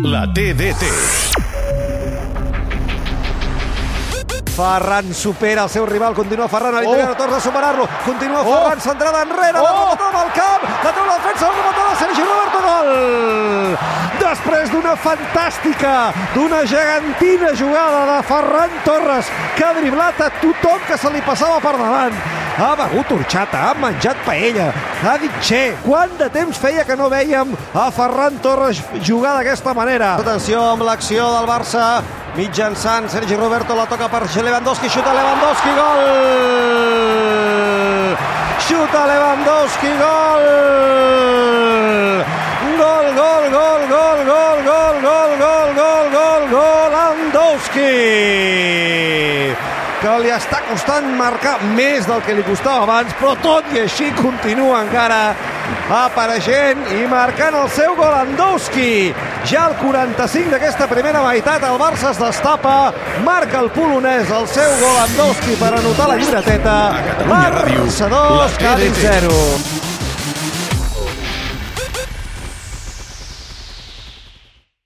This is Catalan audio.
La TDT. Ferran supera el seu rival, continua Ferran a l'interior, Oh. oh. torna a superar-lo, continua Oh. Ferran, centrada enrere, Oh. oh. la al camp, la treu la defensa, Després d'una fantàstica, d'una gegantina jugada de Ferran Torres, que ha driblat a tothom que se li passava per davant. Ha begut horxata, ha menjat paella, ha dit xe. Quant de temps feia que no vèiem a Ferran Torres jugar d'aquesta manera? Atenció amb l'acció del Barça, mitjançant Sergi Roberto, la toca per Lewandowski, xuta Lewandowski, gol! Xuta Lewandowski! Gol, Lewandowski! que li està costant marcar més del que li costava abans, però tot i així continua encara apareixent i marcant el seu gol Andowski. Ja al 45 d'aquesta primera meitat el Barça es destapa, marca el polonès el seu gol Andowski per anotar la llibreteta. Barça 2, la Cádiz TDT. 0.